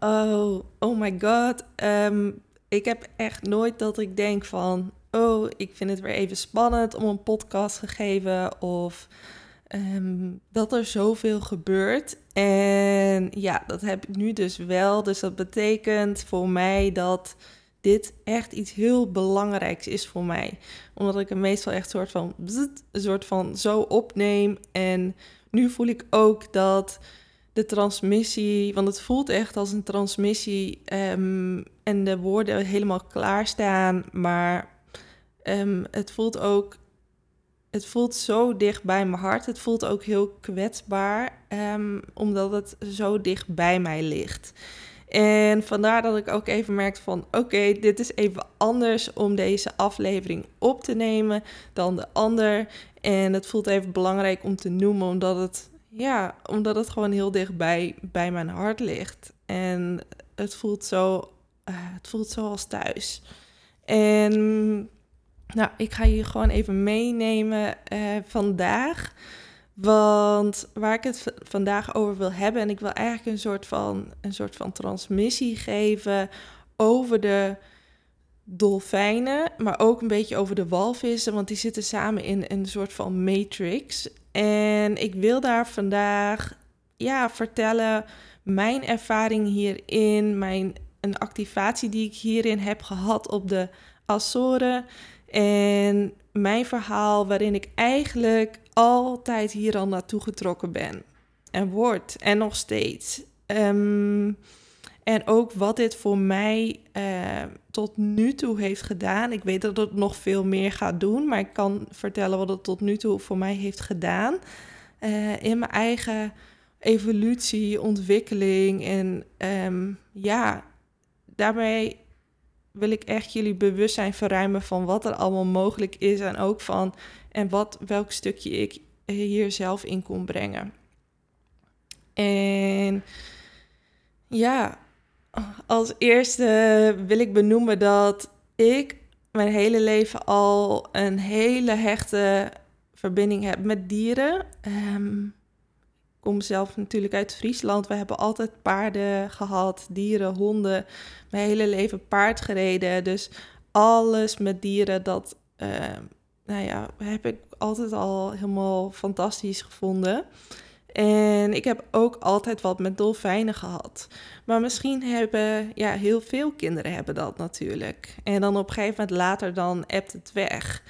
Oh, oh my god. Ehm, ik heb echt nooit dat ik denk van... Oh, ik vind het weer even spannend om een podcast te geven. Of ehm, dat er zoveel gebeurt. En ja, dat heb ik nu dus wel. Dus dat betekent voor mij dat dit echt iets heel belangrijks is voor mij. Omdat ik hem meestal echt soort van, een soort van zo opneem. En nu voel ik ook dat de transmissie, want het voelt echt als een transmissie um, en de woorden helemaal klaarstaan, maar um, het voelt ook, het voelt zo dicht bij mijn hart. Het voelt ook heel kwetsbaar, um, omdat het zo dicht bij mij ligt. En vandaar dat ik ook even merkte van oké, dit is even anders om deze aflevering op te nemen dan de ander. En het voelt even belangrijk om te noemen, omdat het ja, omdat het gewoon heel dichtbij bij mijn hart ligt. En het voelt zo, uh, het voelt zo als thuis. En nou, ik ga je gewoon even meenemen uh, vandaag. Want waar ik het vandaag over wil hebben, en ik wil eigenlijk een soort van, een soort van transmissie geven over de dolfijnen, maar ook een beetje over de walvissen, want die zitten samen in een soort van matrix. En ik wil daar vandaag ja, vertellen mijn ervaring hierin, mijn, een activatie die ik hierin heb gehad op de Azoren. En mijn verhaal waarin ik eigenlijk altijd hier al naartoe getrokken ben. En word. En nog steeds. Um, en ook wat dit voor mij uh, tot nu toe heeft gedaan. Ik weet dat het nog veel meer gaat doen, maar ik kan vertellen wat het tot nu toe voor mij heeft gedaan. Uh, in mijn eigen evolutie, ontwikkeling. En um, ja, daarmee wil ik echt jullie bewustzijn verruimen van wat er allemaal mogelijk is. En ook van en wat, welk stukje ik hier zelf in kon brengen. En ja, als eerste wil ik benoemen dat ik mijn hele leven al een hele hechte verbinding heb met dieren. Um, ik kom zelf natuurlijk uit Friesland. We hebben altijd paarden gehad, dieren, honden. Mijn hele leven paard gereden. Dus alles met dieren, dat uh, nou ja, heb ik altijd al helemaal fantastisch gevonden. En ik heb ook altijd wat met dolfijnen gehad. Maar misschien hebben, ja, heel veel kinderen hebben dat natuurlijk. En dan op een gegeven moment later dan ebt het weg.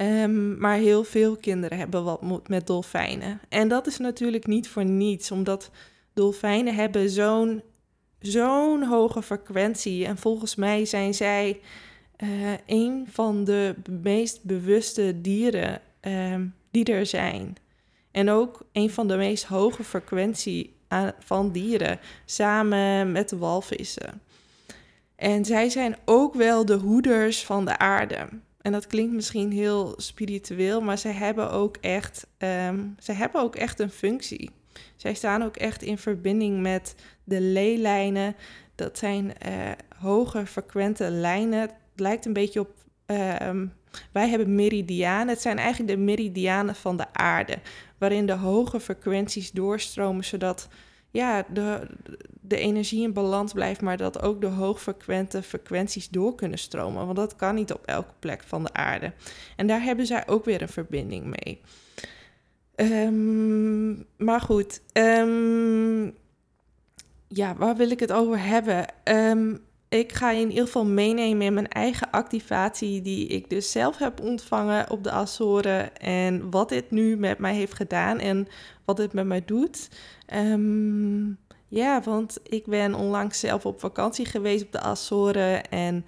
Um, maar heel veel kinderen hebben wat met dolfijnen. En dat is natuurlijk niet voor niets, omdat dolfijnen hebben zo'n zo'n hoge frequentie. En volgens mij zijn zij uh, een van de meest bewuste dieren um, die er zijn. En ook een van de meest hoge frequentie van dieren, samen met de walvissen. En zij zijn ook wel de hoeders van de aarde. En dat klinkt misschien heel spiritueel, maar zij hebben ook echt, um, hebben ook echt een functie. Zij staan ook echt in verbinding met de leelijnen. Dat zijn uh, hoge frequente lijnen. Het lijkt een beetje op. Um, wij hebben meridianen. Het zijn eigenlijk de meridianen van de aarde waarin de hoge frequenties doorstromen, zodat ja, de, de energie in balans blijft, maar dat ook de hoogfrequente frequenties door kunnen stromen. Want dat kan niet op elke plek van de aarde. En daar hebben zij ook weer een verbinding mee. Um, maar goed, um, ja, waar wil ik het over hebben? Um, ik ga je in ieder geval meenemen in mijn eigen activatie die ik dus zelf heb ontvangen op de Azoren en wat dit nu met mij heeft gedaan en wat dit met mij doet. Um, ja, want ik ben onlangs zelf op vakantie geweest op de Azoren en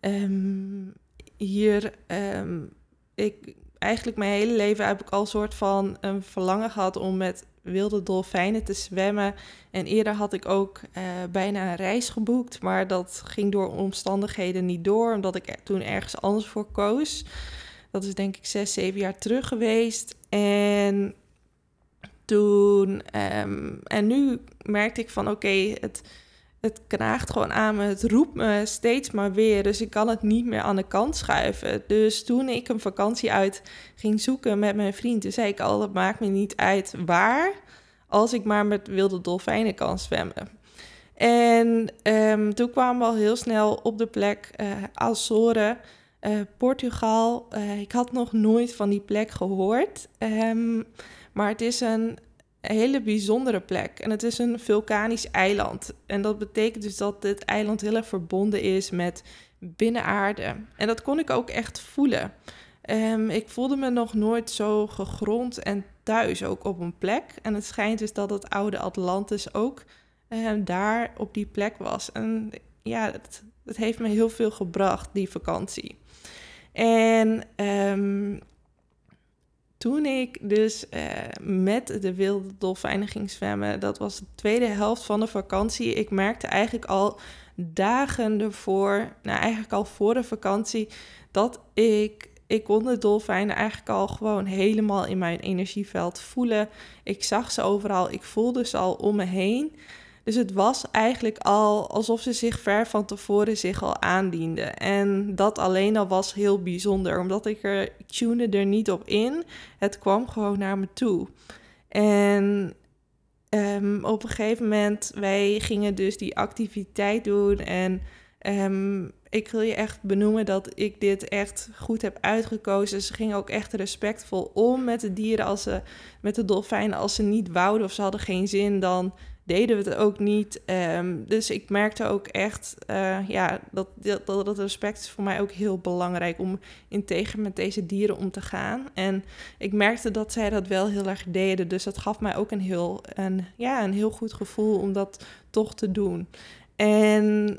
um, hier, um, ik, eigenlijk mijn hele leven heb ik al soort van een verlangen gehad om met wilde dolfijnen te zwemmen. En eerder had ik ook uh, bijna een reis geboekt, maar dat ging door omstandigheden niet door, omdat ik toen ergens anders voor koos. Dat is denk ik zes, zeven jaar terug geweest. En toen, um, en nu merkte ik van oké, het het knaagt gewoon aan me. Het roept me steeds maar weer. Dus ik kan het niet meer aan de kant schuiven. Dus toen ik een vakantie uit ging zoeken met mijn vriend, zei ik al: dat maakt me niet uit waar, als ik maar met wilde dolfijnen kan zwemmen. En ehm, toen kwamen we al heel snel op de plek uh, Azoren, uh, Portugal. Uh, ik had nog nooit van die plek gehoord. Um, maar het is een hele bijzondere plek. En het is een vulkanisch eiland. En dat betekent dus dat dit eiland heel erg verbonden is met binnenaarde. En dat kon ik ook echt voelen. Um, ik voelde me nog nooit zo gegrond en thuis ook op een plek. En het schijnt dus dat het oude Atlantis ook um, daar op die plek was. En ja, het, heeft me heel veel gebracht, die vakantie. En um, toen ik dus uh, met de wilde dolfijnen ging zwemmen, dat was de tweede helft van de vakantie. Ik merkte eigenlijk al dagen ervoor, nou eigenlijk al voor de vakantie, dat ik, ik kon de dolfijnen eigenlijk al gewoon helemaal in mijn energieveld voelen. Ik zag ze overal, ik voelde ze al om me heen. Dus het was eigenlijk al alsof ze zich ver van tevoren zich al aandienden. En dat alleen al was heel bijzonder, omdat ik er, tune er niet op in. Het kwam gewoon naar me toe. En um, op een gegeven moment, wij gingen dus die activiteit doen. En um, ik wil je echt benoemen dat ik dit echt goed heb uitgekozen. Ze gingen ook echt respectvol om met de dieren, als ze, met de dolfijnen. Als ze niet wouden of ze hadden geen zin, dan deden we het ook niet. Ehm, dus ik merkte ook echt uh, ja, dat, dat, dat respect is voor mij ook heel belangrijk om integer met deze dieren om te gaan. En ik merkte dat zij dat wel heel erg deden. Dus dat gaf mij ook een heel, een, ja, een heel goed gevoel om dat toch te doen. En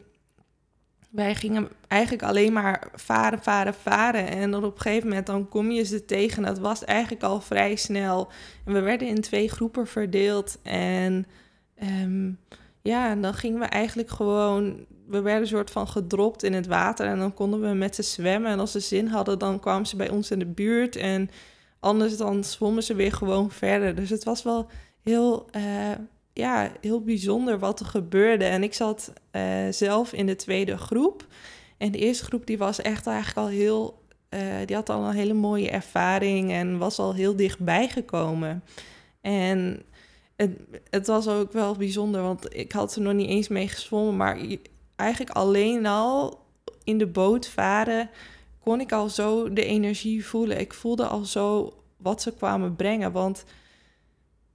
wij gingen eigenlijk alleen maar varen, varen, varen. En dan op een gegeven moment dan kom je ze tegen. Dat was eigenlijk al vrij snel. En we werden in twee groepen verdeeld. En Um, ja, en dan gingen we eigenlijk gewoon. We werden een soort van gedropt in het water. En dan konden we met ze zwemmen. En als ze zin hadden, dan kwamen ze bij ons in de buurt. En anders dan zwommen ze weer gewoon verder. Dus het was wel heel, uh, ja, heel bijzonder wat er gebeurde. En ik zat uh, zelf in de tweede groep. En de eerste groep die was echt eigenlijk al heel. Uh, die had al een hele mooie ervaring en was al heel dichtbij gekomen. En het, het was ook wel bijzonder, want ik had er nog niet eens mee gezwommen. Maar eigenlijk alleen al in de boot varen kon ik al zo de energie voelen. Ik voelde al zo wat ze kwamen brengen. Want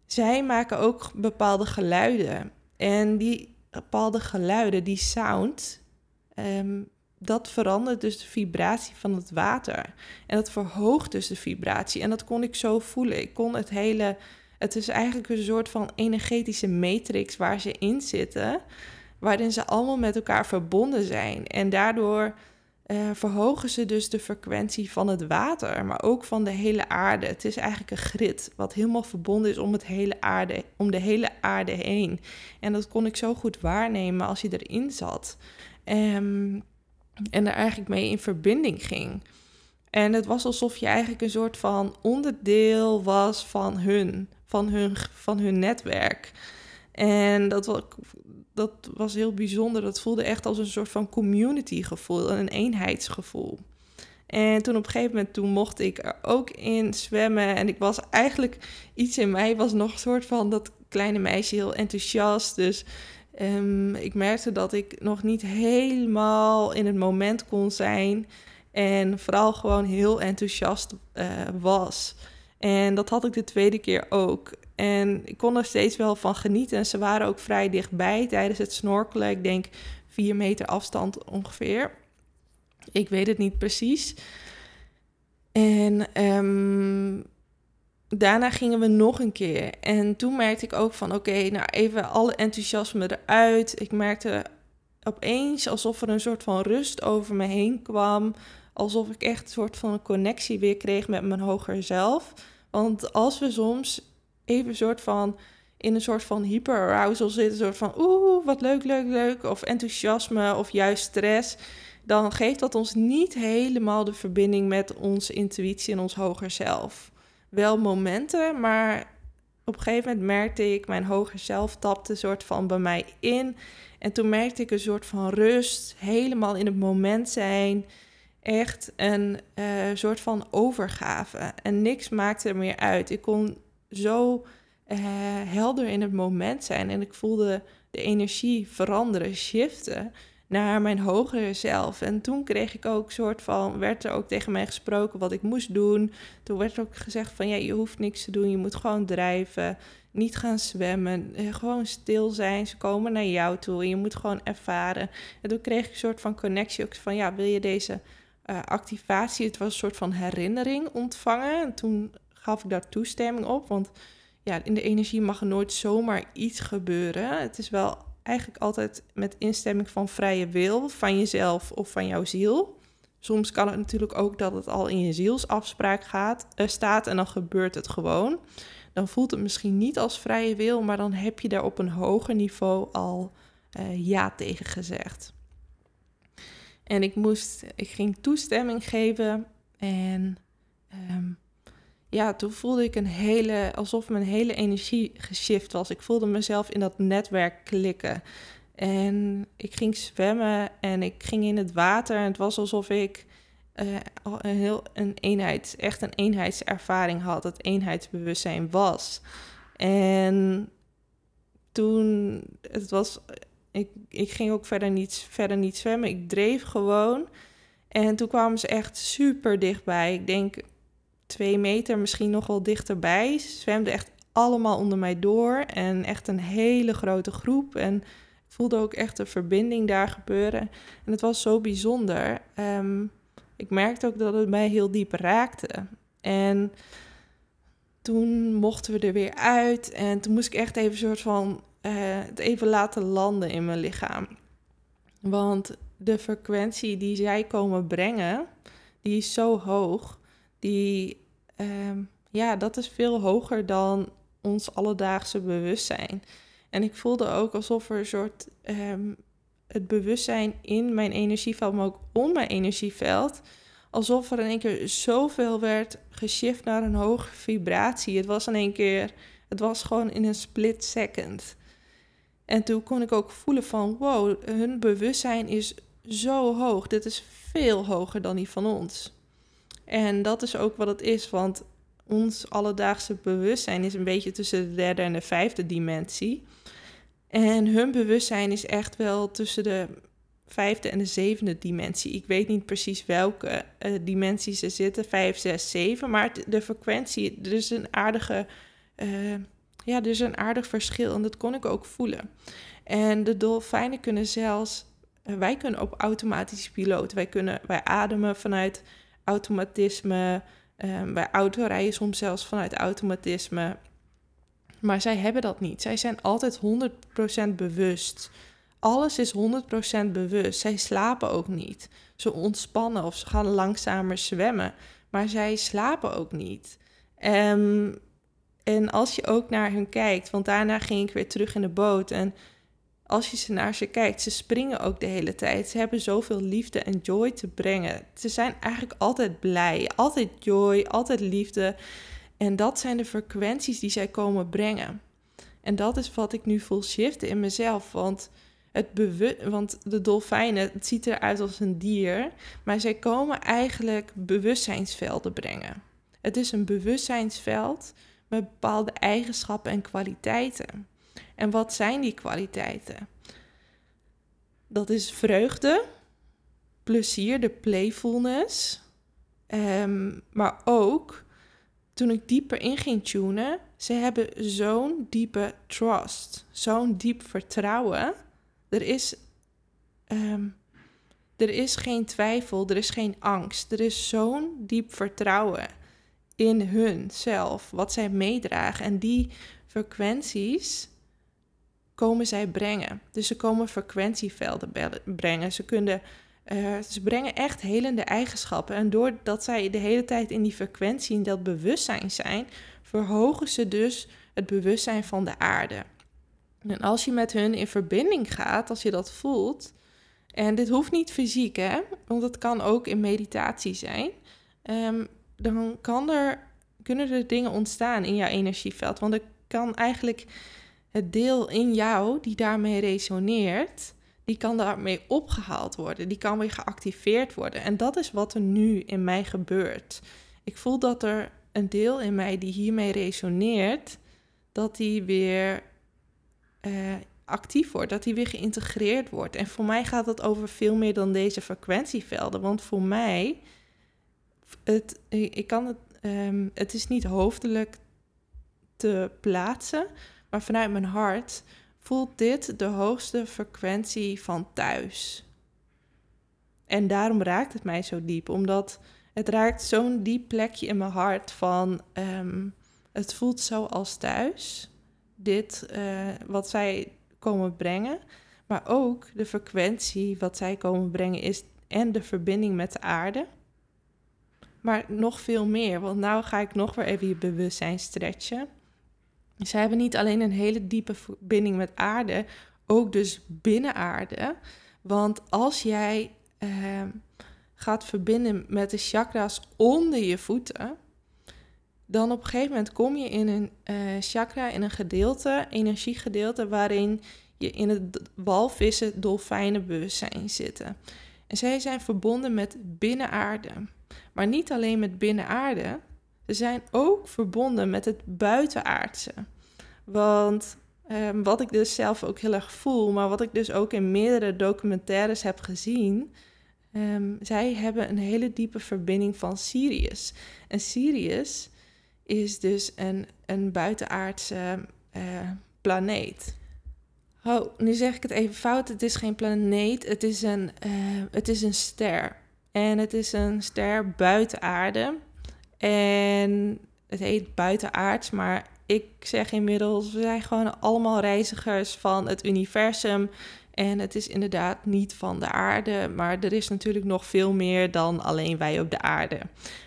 zij maken ook bepaalde geluiden. En die bepaalde geluiden, die sound, um, dat verandert dus de vibratie van het water. En dat verhoogt dus de vibratie. En dat kon ik zo voelen. Ik kon het hele het is eigenlijk een soort van energetische matrix waar ze in zitten, waarin ze allemaal met elkaar verbonden zijn. En daardoor uh, verhogen ze dus de frequentie van het water, maar ook van de hele aarde. Het is eigenlijk een grid wat helemaal verbonden is om, het hele aarde, om de hele aarde heen. En dat kon ik zo goed waarnemen als je erin zat. Um, en er eigenlijk mee in verbinding ging. En het was alsof je eigenlijk een soort van onderdeel was van hun van hun, van hun netwerk. En dat was, dat was heel bijzonder. Dat voelde echt als een soort van community gevoel, een eenheidsgevoel. En toen op een gegeven moment toen mocht ik er ook in zwemmen. En ik was eigenlijk, iets in mij was nog een soort van dat kleine meisje heel enthousiast. Dus um, ik merkte dat ik nog niet helemaal in het moment kon zijn. En vooral gewoon heel enthousiast uh, was. En dat had ik de tweede keer ook. En ik kon er steeds wel van genieten. En ze waren ook vrij dichtbij tijdens het snorkelen. Ik denk vier meter afstand ongeveer. Ik weet het niet precies. En um, daarna gingen we nog een keer. En toen merkte ik ook van oké, nou even alle enthousiasme eruit. Ik merkte opeens alsof er een soort van rust over me heen kwam alsof ik echt een soort van een connectie weer kreeg met mijn hoger zelf. Want als we soms even een soort van in een soort van hyperarousal zitten, een soort van oeh, wat leuk, leuk, leuk, of enthousiasme of juist stress, dan geeft dat ons niet helemaal de verbinding met onze intuïtie en ons hoger zelf. Wel momenten, maar op een gegeven moment merkte ik, mijn hoger zelf tapte een soort van bij mij in. En toen merkte ik een soort van rust, helemaal in het moment zijn. Echt een uh, soort van overgave. En niks maakte er meer uit. Ik kon zo uh, helder in het moment zijn. En ik voelde de energie veranderen, shiften naar mijn hogere zelf. En toen kreeg ik ook soort van, werd er ook tegen mij gesproken wat ik moest doen. Toen werd er ook gezegd van ja, je hoeft niks te doen, je moet gewoon drijven, niet gaan zwemmen, eh, gewoon stil zijn. Ze komen naar jou toe en je moet gewoon ervaren. En toen kreeg ik een soort van connectie ook van ja, wil je deze uh, activatie? Het was een soort van herinnering ontvangen. En toen gaf ik daar toestemming op, want ja, in de energie mag er nooit zomaar iets gebeuren. Het is wel eigenlijk altijd met instemming van vrije wil, van jezelf of van jouw ziel. Soms kan het natuurlijk ook dat het al in je zielsafspraak gaat, uh, staat en dan gebeurt het gewoon. Dan voelt het misschien niet als vrije wil, maar dan heb je daar op een hoger niveau al uh, ja tegen gezegd. En ik moest, ik ging toestemming geven en um, ja, toen voelde ik een hele, alsof mijn hele energie geshift was. Ik voelde mezelf in dat netwerk klikken. En ik ging zwemmen en ik ging in het water. En het was alsof ik uh, een heel een eenheid, echt een eenheidservaring had. Het eenheidsbewustzijn was. En toen, het was, ik, ik ging ook verder niet, verder niet zwemmen. Ik dreef gewoon. En toen kwamen ze echt super dichtbij. Ik denk twee meter, misschien nog wel dichterbij. Ze zwemden echt allemaal onder mij door en echt een hele grote groep. En ik voelde ook echt een verbinding daar gebeuren. En het was zo bijzonder. Ehm, ik merkte ook dat het mij heel diep raakte. En toen mochten we er weer uit en toen moest ik echt even een soort van uh, het even laten landen in mijn lichaam. Want de frequentie die zij komen brengen, die is zo hoog die, um, ja, dat is veel hoger dan ons alledaagse bewustzijn. En ik voelde ook alsof er een soort um, het bewustzijn in mijn energieveld, maar ook om mijn energieveld, alsof er in één keer zoveel werd geshift naar een hogere vibratie. Het was in één keer, het was gewoon in een split second. En toen kon ik ook voelen van, wow, hun bewustzijn is zo hoog. Dit is veel hoger dan die van ons. En dat is ook wat het is, want ons alledaagse bewustzijn is een beetje tussen de derde en de vijfde dimensie. En hun bewustzijn is echt wel tussen de vijfde en de zevende dimensie. Ik weet niet precies welke uh, dimensies ze zitten, vijf, zes, zeven, maar de frequentie, er is een aardige, uh, ja, er is een aardig verschil en dat kon ik ook voelen. En de dolfijnen kunnen zelfs, uh, wij kunnen op automatisch piloot, wij kunnen, wij ademen vanuit automatisme. Um, bij autorijden soms zelfs vanuit automatisme. Maar zij hebben dat niet. Zij zijn altijd 100% bewust. Alles is 100% bewust. Zij slapen ook niet. Ze ontspannen of ze gaan langzamer zwemmen. Maar zij slapen ook niet. Um, en als je ook naar hun kijkt, want daarna ging ik weer terug in de boot. En als je ze naar ze kijkt, ze springen ook de hele tijd. Ze hebben zoveel liefde en joy te brengen. Ze zijn eigenlijk altijd blij, altijd joy, altijd liefde. En dat zijn de frequenties die zij komen brengen. En dat is wat ik nu voel shiften in mezelf. Want, het want de dolfijnen, het ziet eruit als een dier. Maar zij komen eigenlijk bewustzijnsvelden brengen. Het is een bewustzijnsveld met bepaalde eigenschappen en kwaliteiten. En wat zijn die kwaliteiten? Dat is vreugde, plezier, de playfulness. Um, maar ook toen ik dieper in ging tunen, ze hebben zo'n diepe trust, zo'n diep vertrouwen. Er is, um, er is geen twijfel, er is geen angst. Er is zo'n diep vertrouwen in hun zelf, wat zij meedragen. En die frequenties komen zij brengen. Dus ze komen frequentievelden brengen. Ze kunnen Uh, ze brengen echt helende eigenschappen. En doordat zij de hele tijd in die frequentie, in dat bewustzijn zijn, verhogen ze dus het bewustzijn van de aarde. En als je met hun in verbinding gaat, als je dat voelt, en dit hoeft niet fysiek, hè, want het kan ook in meditatie zijn, um, dan kan er, kunnen er dingen ontstaan in jouw energieveld. Want er kan eigenlijk het deel in jou die daarmee resoneert, die kan daarmee opgehaald worden. Die kan weer geactiveerd worden. En dat is wat er nu in mij gebeurt. Ik voel dat er een deel in mij die hiermee resoneert, dat die weer uh, actief wordt, dat die weer geïntegreerd wordt. En voor mij gaat het over veel meer dan deze frequentievelden. Want voor mij, het, ik kan het, um, het is niet hoofdelijk te plaatsen, maar vanuit mijn hart voelt dit de hoogste frequentie van thuis. En daarom raakt het mij zo diep, omdat het raakt zo'n diep plekje in mijn hart van um, het voelt zo als thuis. Dit uh, wat zij komen brengen, maar ook de frequentie wat zij komen brengen is en de verbinding met de aarde. Maar nog veel meer, want nu ga ik nog weer even je bewustzijn stretchen. Ze hebben niet alleen een hele diepe verbinding met aarde, ook dus binnen aarde. Want als jij uh, gaat verbinden met de chakras onder je voeten, dan op een gegeven moment kom je in een uh, chakra, in een gedeelte, energiegedeelte, waarin je in het walvissen, dolfijnen bewustzijn zitten. En zij zijn verbonden met binnenaarde. Maar niet alleen met binnenaarde, ze zijn ook verbonden met het buitenaardse. Want um, wat ik dus zelf ook heel erg voel, maar wat ik dus ook in meerdere documentaires heb gezien, um, zij hebben een hele diepe verbinding van Sirius. En Sirius is dus een, een buitenaardse uh, planeet. Oh, nu zeg ik het even fout. Het is geen planeet, het is een, uh, het is een ster. En het is een ster buiten aarde. En het heet buitenaards, maar ik zeg inmiddels, we zijn gewoon allemaal reizigers van het universum. En het is inderdaad niet van de aarde, maar er is natuurlijk nog veel meer dan alleen wij op de aarde.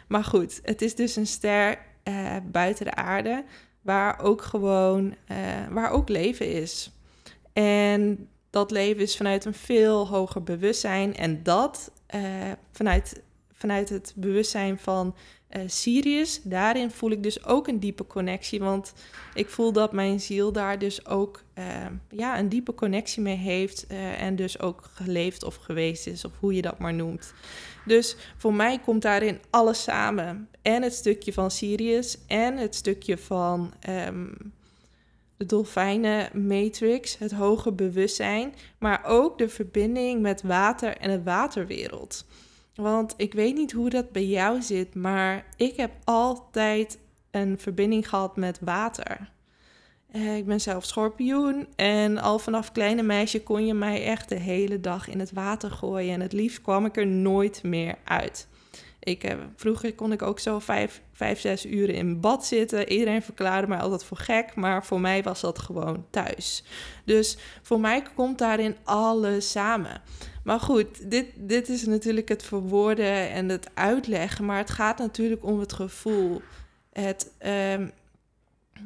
Maar goed, het is dus een ster uh, buiten de aarde, waar ook gewoon, uh, waar ook leven is. En dat leven is vanuit een veel hoger bewustzijn. En dat uh, vanuit, vanuit het bewustzijn van uh, Sirius, daarin voel ik dus ook een diepe connectie. Want ik voel dat mijn ziel daar dus ook uh, ja, een diepe connectie mee heeft. En dus ook geleefd of geweest is, of hoe je dat maar noemt. Dus voor mij komt daarin alles samen. En het stukje van Sirius en het stukje van um, dolfijnen matrix, het hoge bewustzijn. Maar ook de verbinding met water en de waterwereld. Want ik weet niet hoe dat bij jou zit, maar ik heb altijd een verbinding gehad met water. Eh, ik ben zelf schorpioen en al vanaf kleine meisje kon je mij echt de hele dag in het water gooien. En het liefst kwam ik er nooit meer uit. Ik, heb, vroeger kon ik ook zo vijf, vijf, zes uren in bad zitten. Iedereen verklaarde mij altijd voor gek, maar voor mij was dat gewoon thuis. Dus voor mij komt daarin alles samen. Maar goed, dit, dit is natuurlijk het verwoorden en het uitleggen. Maar het gaat natuurlijk om het gevoel. Het, um,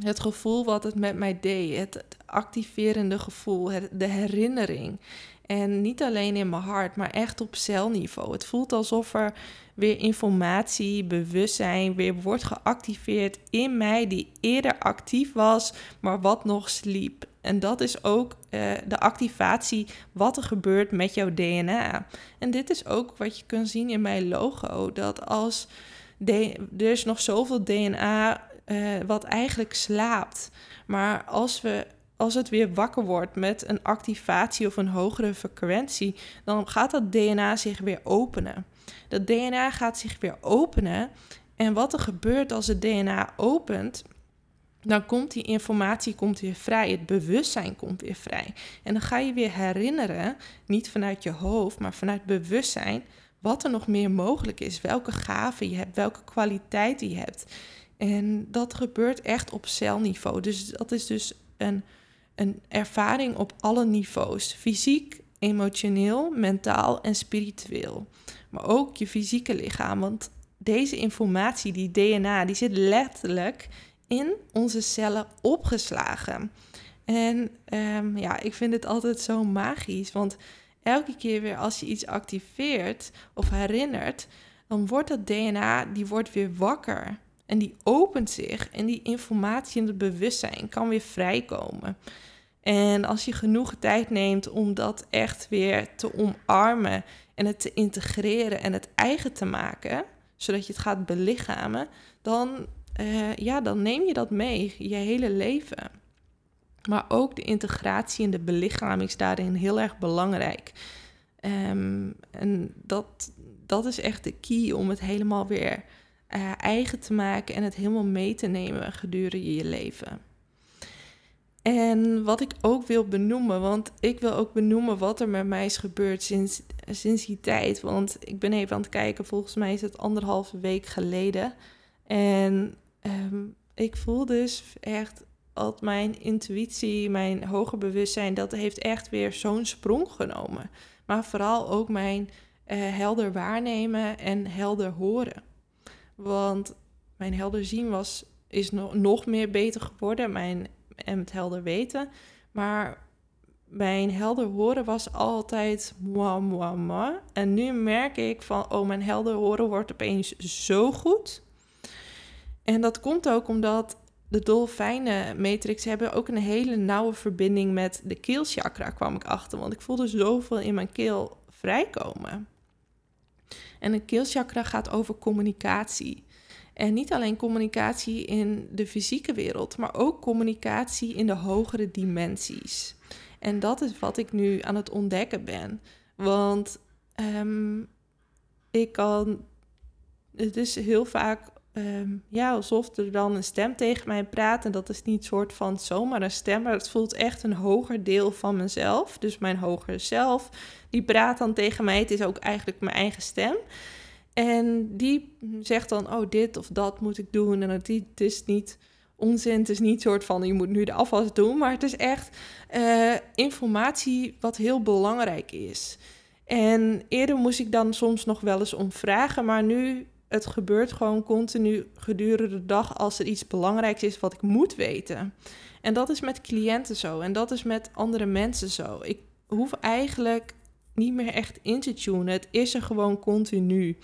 het gevoel wat het met mij deed. Het, activerende gevoel. De herinnering. En niet alleen in mijn hart, maar echt op celniveau. Het voelt alsof er weer informatie, bewustzijn weer wordt geactiveerd in mij die eerder actief was, maar wat nog sliep. En dat is ook uh, de activatie wat er gebeurt met jouw DNA. En dit is ook wat je kunt zien in mijn logo. Dat als er is nog zoveel DNA uh, wat eigenlijk slaapt. Maar als we als het weer wakker wordt met een activatie of een hogere frequentie, dan gaat dat DNA zich weer openen. Dat DNA gaat zich weer openen. En wat er gebeurt als het DNA opent, dan komt die informatie komt weer vrij, het bewustzijn komt weer vrij. En dan ga je weer herinneren, niet vanuit je hoofd, maar vanuit bewustzijn, wat er nog meer mogelijk is, welke gaven je hebt, welke kwaliteiten je hebt. En dat gebeurt echt op celniveau. Dus dat is dus een, een ervaring op alle niveaus, fysiek emotioneel, mentaal en spiritueel. Maar ook je fysieke lichaam. Want deze informatie, die DNA, die zit letterlijk in onze cellen opgeslagen. En um, ja, ik vind het altijd zo magisch. Want elke keer weer als je iets activeert of herinnert, dan wordt dat DNA, die wordt weer wakker. En die opent zich en die informatie in het bewustzijn kan weer vrijkomen. En als je genoeg tijd neemt om dat echt weer te omarmen en het te integreren en het eigen te maken, zodat je het gaat belichamen, dan, uh, ja, dan neem je dat mee je hele leven. Maar ook de integratie en de belichaming is daarin heel erg belangrijk. Um, en dat, dat is echt de key om het helemaal weer uh, eigen te maken en het helemaal mee te nemen gedurende je leven. En wat ik ook wil benoemen, want ik wil ook benoemen wat er met mij is gebeurd sinds, sinds die tijd. Want ik ben even aan het kijken, volgens mij is het anderhalve week geleden. En um, ik voel dus echt dat mijn intuïtie, mijn hoger bewustzijn, dat heeft echt weer zo'n sprong genomen. Maar vooral ook mijn uh, helder waarnemen en helder horen. Want mijn helder zien was, is no nog meer beter geworden. Mijn en het helder weten. Maar mijn helder horen was altijd moi, moi. En nu merk ik van, oh, mijn helder horen wordt opeens zo goed. En dat komt ook omdat de dolfijnen matrix hebben ook een hele nauwe verbinding met de keelchakra, kwam ik achter. Want ik voelde zoveel in mijn keel vrijkomen. En een keelchakra gaat over communicatie. En niet alleen communicatie in de fysieke wereld, maar ook communicatie in de hogere dimensies. En dat is wat ik nu aan het ontdekken ben. Want um, ik kan. Het is heel vaak um, ja, alsof er dan een stem tegen mij praat. En dat is niet soort van zomaar een stem, maar het voelt echt een hoger deel van mezelf. Dus mijn hogere zelf, die praat dan tegen mij. Het is ook eigenlijk mijn eigen stem. En die zegt dan, oh, dit of dat moet ik doen. En het is niet onzin, het is niet soort van, je moet nu de afwas doen. Maar het is echt uh, informatie wat heel belangrijk is. En eerder moest ik dan soms nog wel eens om vragen, maar nu het gebeurt gewoon continu gedurende de dag als er iets belangrijks is wat ik moet weten. En dat is met cliënten zo en dat is met andere mensen zo. Ik hoef eigenlijk niet meer echt in te tunen. Het is er gewoon continu.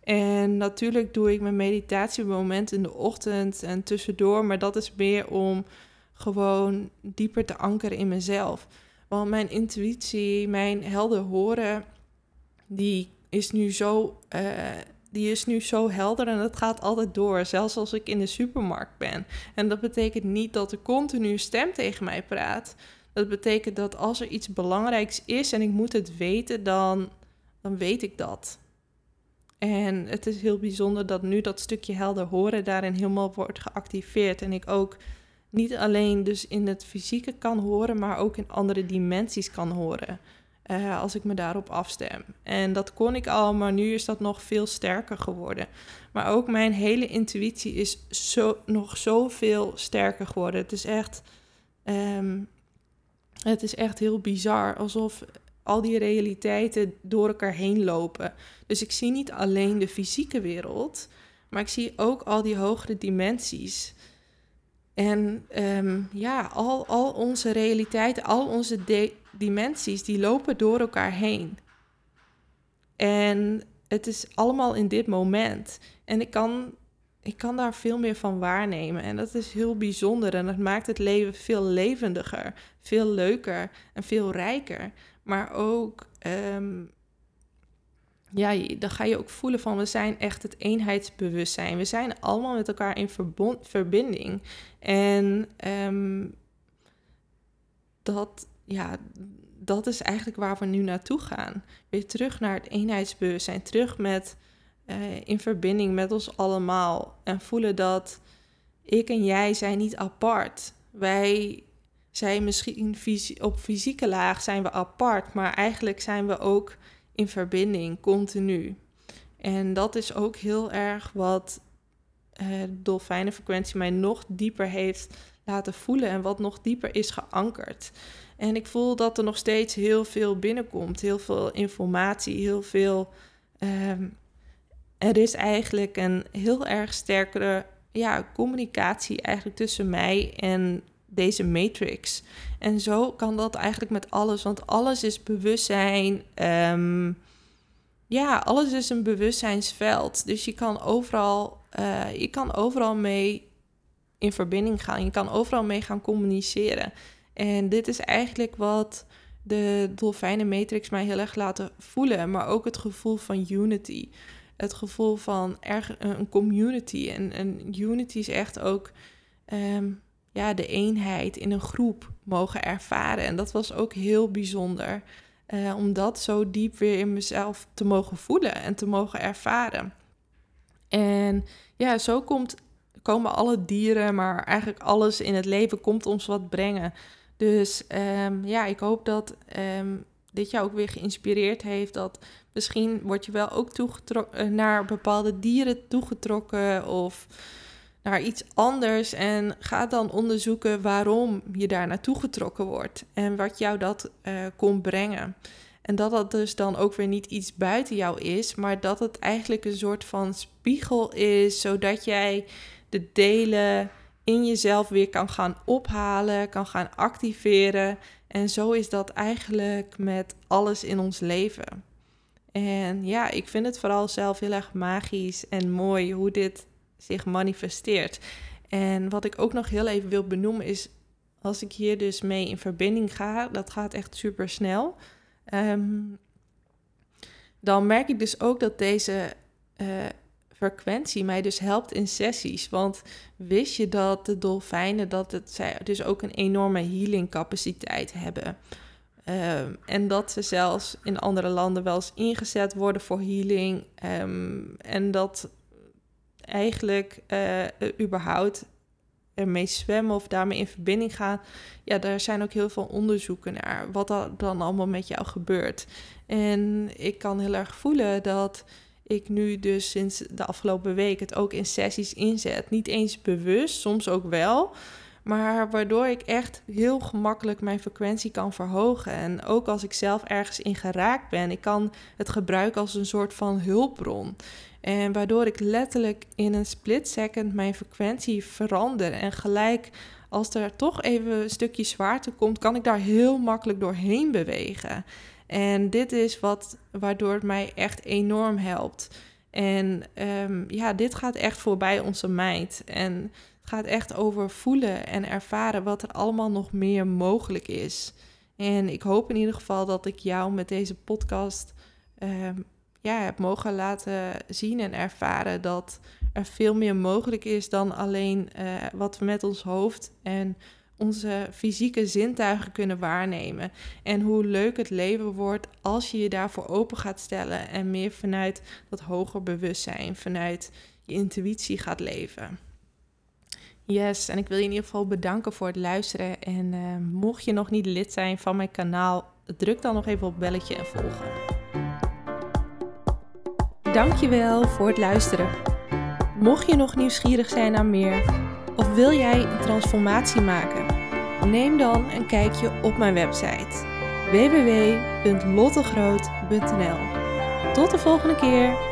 En natuurlijk doe ik mijn meditatiemoment in de ochtend en tussendoor, maar dat is meer om gewoon dieper te ankeren in mezelf. Want mijn intuïtie, mijn helder horen, die is nu zo, uh, die is nu zo helder en dat gaat altijd door, zelfs als ik in de supermarkt ben. En dat betekent niet dat er continu stem tegen mij praat. Dat betekent dat als er iets belangrijks is en ik moet het weten, dan, dan weet ik dat. En het is heel bijzonder dat nu dat stukje helder horen daarin helemaal wordt geactiveerd. En ik ook niet alleen dus in het fysieke kan horen, maar ook in andere dimensies kan horen. Uh, als ik me daarop afstem. En dat kon ik al, maar nu is dat nog veel sterker geworden. Maar ook mijn hele intuïtie is zo, nog zoveel sterker geworden. Het is echt, um, het is echt heel bizar. Alsof al die realiteiten door elkaar heen lopen. Dus ik zie niet alleen de fysieke wereld, maar ik zie ook al die hogere dimensies. En um, ja, al, al onze realiteiten, al onze dimensies, die lopen door elkaar heen. En het is allemaal in dit moment. En ik kan, ik kan daar veel meer van waarnemen. En dat is heel bijzonder. En dat maakt het leven veel levendiger, veel leuker en veel rijker. Maar ook, um, ja, dan ga je ook voelen van we zijn echt het eenheidsbewustzijn. We zijn allemaal met elkaar in verbinding. En um, dat, ja, dat is eigenlijk waar we nu naartoe gaan. Weer terug naar het eenheidsbewustzijn. Terug met, uh, in verbinding met ons allemaal. En voelen dat ik en jij zijn niet apart. Wij zijn misschien op fysieke laag zijn we apart, maar eigenlijk zijn we ook in verbinding, continu. En dat is ook heel erg wat uh, dolfijnenfrequentie mij nog dieper heeft laten voelen en wat nog dieper is geankerd. En ik voel dat er nog steeds heel veel binnenkomt, heel veel informatie, heel veel. Ehm, er is eigenlijk een heel erg sterkere ja, communicatie eigenlijk tussen mij en deze matrix. En zo kan dat eigenlijk met alles, want alles is bewustzijn. Um, ja, alles is een bewustzijnsveld. Dus je kan overal, uh, je kan overal mee in verbinding gaan. Je kan overal mee gaan communiceren. En dit is eigenlijk wat de dolfijnenmatrix mij heel erg laten voelen. Maar ook het gevoel van unity. Het gevoel van erg een community. En, en unity is echt ook um, ja, de eenheid in een groep mogen ervaren. En dat was ook heel bijzonder. Uh, om dat zo diep weer in mezelf te mogen voelen en te mogen ervaren. En ja, zo komt, komen alle dieren, maar eigenlijk alles in het leven komt ons wat brengen. Dus um, ja, ik hoop dat um, dit jou ook weer geïnspireerd heeft. Dat misschien word je wel ook toegetrokken eh, naar bepaalde dieren toegetrokken of naar iets anders en ga dan onderzoeken waarom je daar naartoe getrokken wordt en wat jou dat uh, kon brengen. En dat dat dus dan ook weer niet iets buiten jou is, maar dat het eigenlijk een soort van spiegel is, zodat jij de delen in jezelf weer kan gaan ophalen, kan gaan activeren. En zo is dat eigenlijk met alles in ons leven. En ja, ik vind het vooral zelf heel erg magisch en mooi hoe dit zich manifesteert. En wat ik ook nog heel even wil benoemen is, als ik hier dus mee in verbinding ga, dat gaat echt super snel. Ehm, dan merk ik dus ook dat deze uh, frequentie mij dus helpt in sessies. Want wist je dat de dolfijnen dat het, zij dus ook een enorme healing capaciteit hebben? Um, en dat ze zelfs in andere landen wel eens ingezet worden voor healing. Um, en dat eigenlijk uh, überhaupt ermee zwemmen of daarmee in verbinding gaan. Ja, daar zijn ook heel veel onderzoeken naar wat er dan allemaal met jou gebeurt. En ik kan heel erg voelen dat ik nu dus sinds de afgelopen week het ook in sessies inzet. Niet eens bewust, soms ook wel. Maar waardoor ik echt heel gemakkelijk mijn frequentie kan verhogen. En ook als ik zelf ergens in geraakt ben, ik kan het gebruiken als een soort van hulpbron. En waardoor ik letterlijk in een split second mijn frequentie verander. En gelijk als er toch even een stukje zwaarte komt, kan ik daar heel makkelijk doorheen bewegen. En dit is wat waardoor het mij echt enorm helpt. En um, ja, dit gaat echt voorbij onze mind. En het gaat echt over voelen en ervaren wat er allemaal nog meer mogelijk is. En ik hoop in ieder geval dat ik jou met deze podcast um, ja, heb mogen laten zien en ervaren dat er veel meer mogelijk is dan alleen uh, wat we met ons hoofd en onze fysieke zintuigen kunnen waarnemen. En hoe leuk het leven wordt als je je daarvoor open gaat stellen en meer vanuit dat hoger bewustzijn, vanuit je intuïtie gaat leven. Yes, en ik wil je in ieder geval bedanken voor het luisteren. En uh, mocht je nog niet lid zijn van mijn kanaal, druk dan nog even op belletje en volgen. Dankjewel voor het luisteren. Mocht je nog nieuwsgierig zijn naar meer of wil jij een transformatie maken, neem dan een kijkje op mijn website www.lottegroot.nl. Tot de volgende keer.